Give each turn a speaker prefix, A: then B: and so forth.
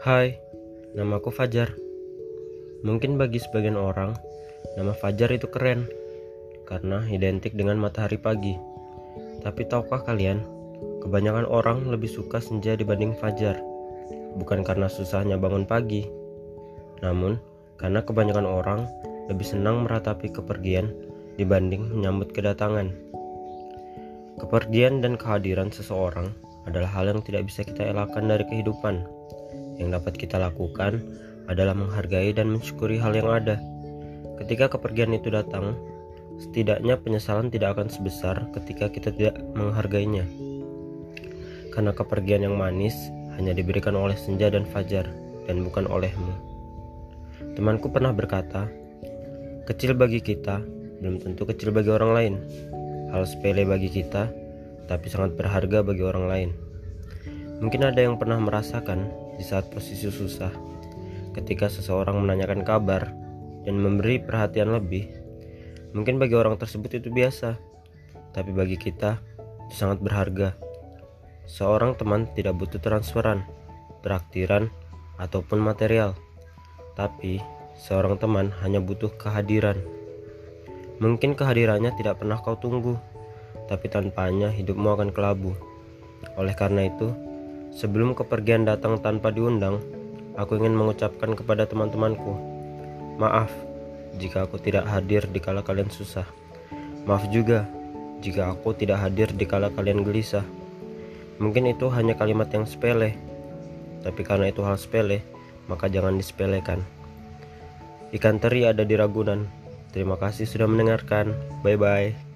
A: Hai, namaku Fajar. Mungkin bagi sebagian orang, nama Fajar itu keren karena identik dengan matahari pagi. Tapi tahukah kalian, kebanyakan orang lebih suka senja dibanding Fajar. Bukan karena susahnya bangun pagi, namun karena kebanyakan orang lebih senang meratapi kepergian dibanding menyambut kedatangan. Kepergian dan kehadiran seseorang adalah hal yang tidak bisa kita elakkan dari kehidupan. Yang dapat kita lakukan adalah menghargai dan mensyukuri hal yang ada. Ketika kepergian itu datang, setidaknya penyesalan tidak akan sebesar ketika kita tidak menghargainya. Karena kepergian yang manis hanya diberikan oleh senja dan fajar, dan bukan olehmu. Temanku pernah berkata, "Kecil bagi kita belum tentu kecil bagi orang lain. Hal sepele bagi kita, tapi sangat berharga bagi orang lain." Mungkin ada yang pernah merasakan di saat posisi susah, ketika seseorang menanyakan kabar dan memberi perhatian lebih. Mungkin bagi orang tersebut itu biasa, tapi bagi kita itu sangat berharga. Seorang teman tidak butuh transferan, traktiran, ataupun material, tapi seorang teman hanya butuh kehadiran. Mungkin kehadirannya tidak pernah kau tunggu, tapi tanpanya hidupmu akan kelabu. Oleh karena itu, Sebelum kepergian datang tanpa diundang, aku ingin mengucapkan kepada teman-temanku, maaf jika aku tidak hadir di kala kalian susah. Maaf juga jika aku tidak hadir di kala kalian gelisah. Mungkin itu hanya kalimat yang sepele, tapi karena itu hal sepele, maka jangan disepelekan. Ikan teri ada di Ragunan. Terima kasih sudah mendengarkan. Bye bye.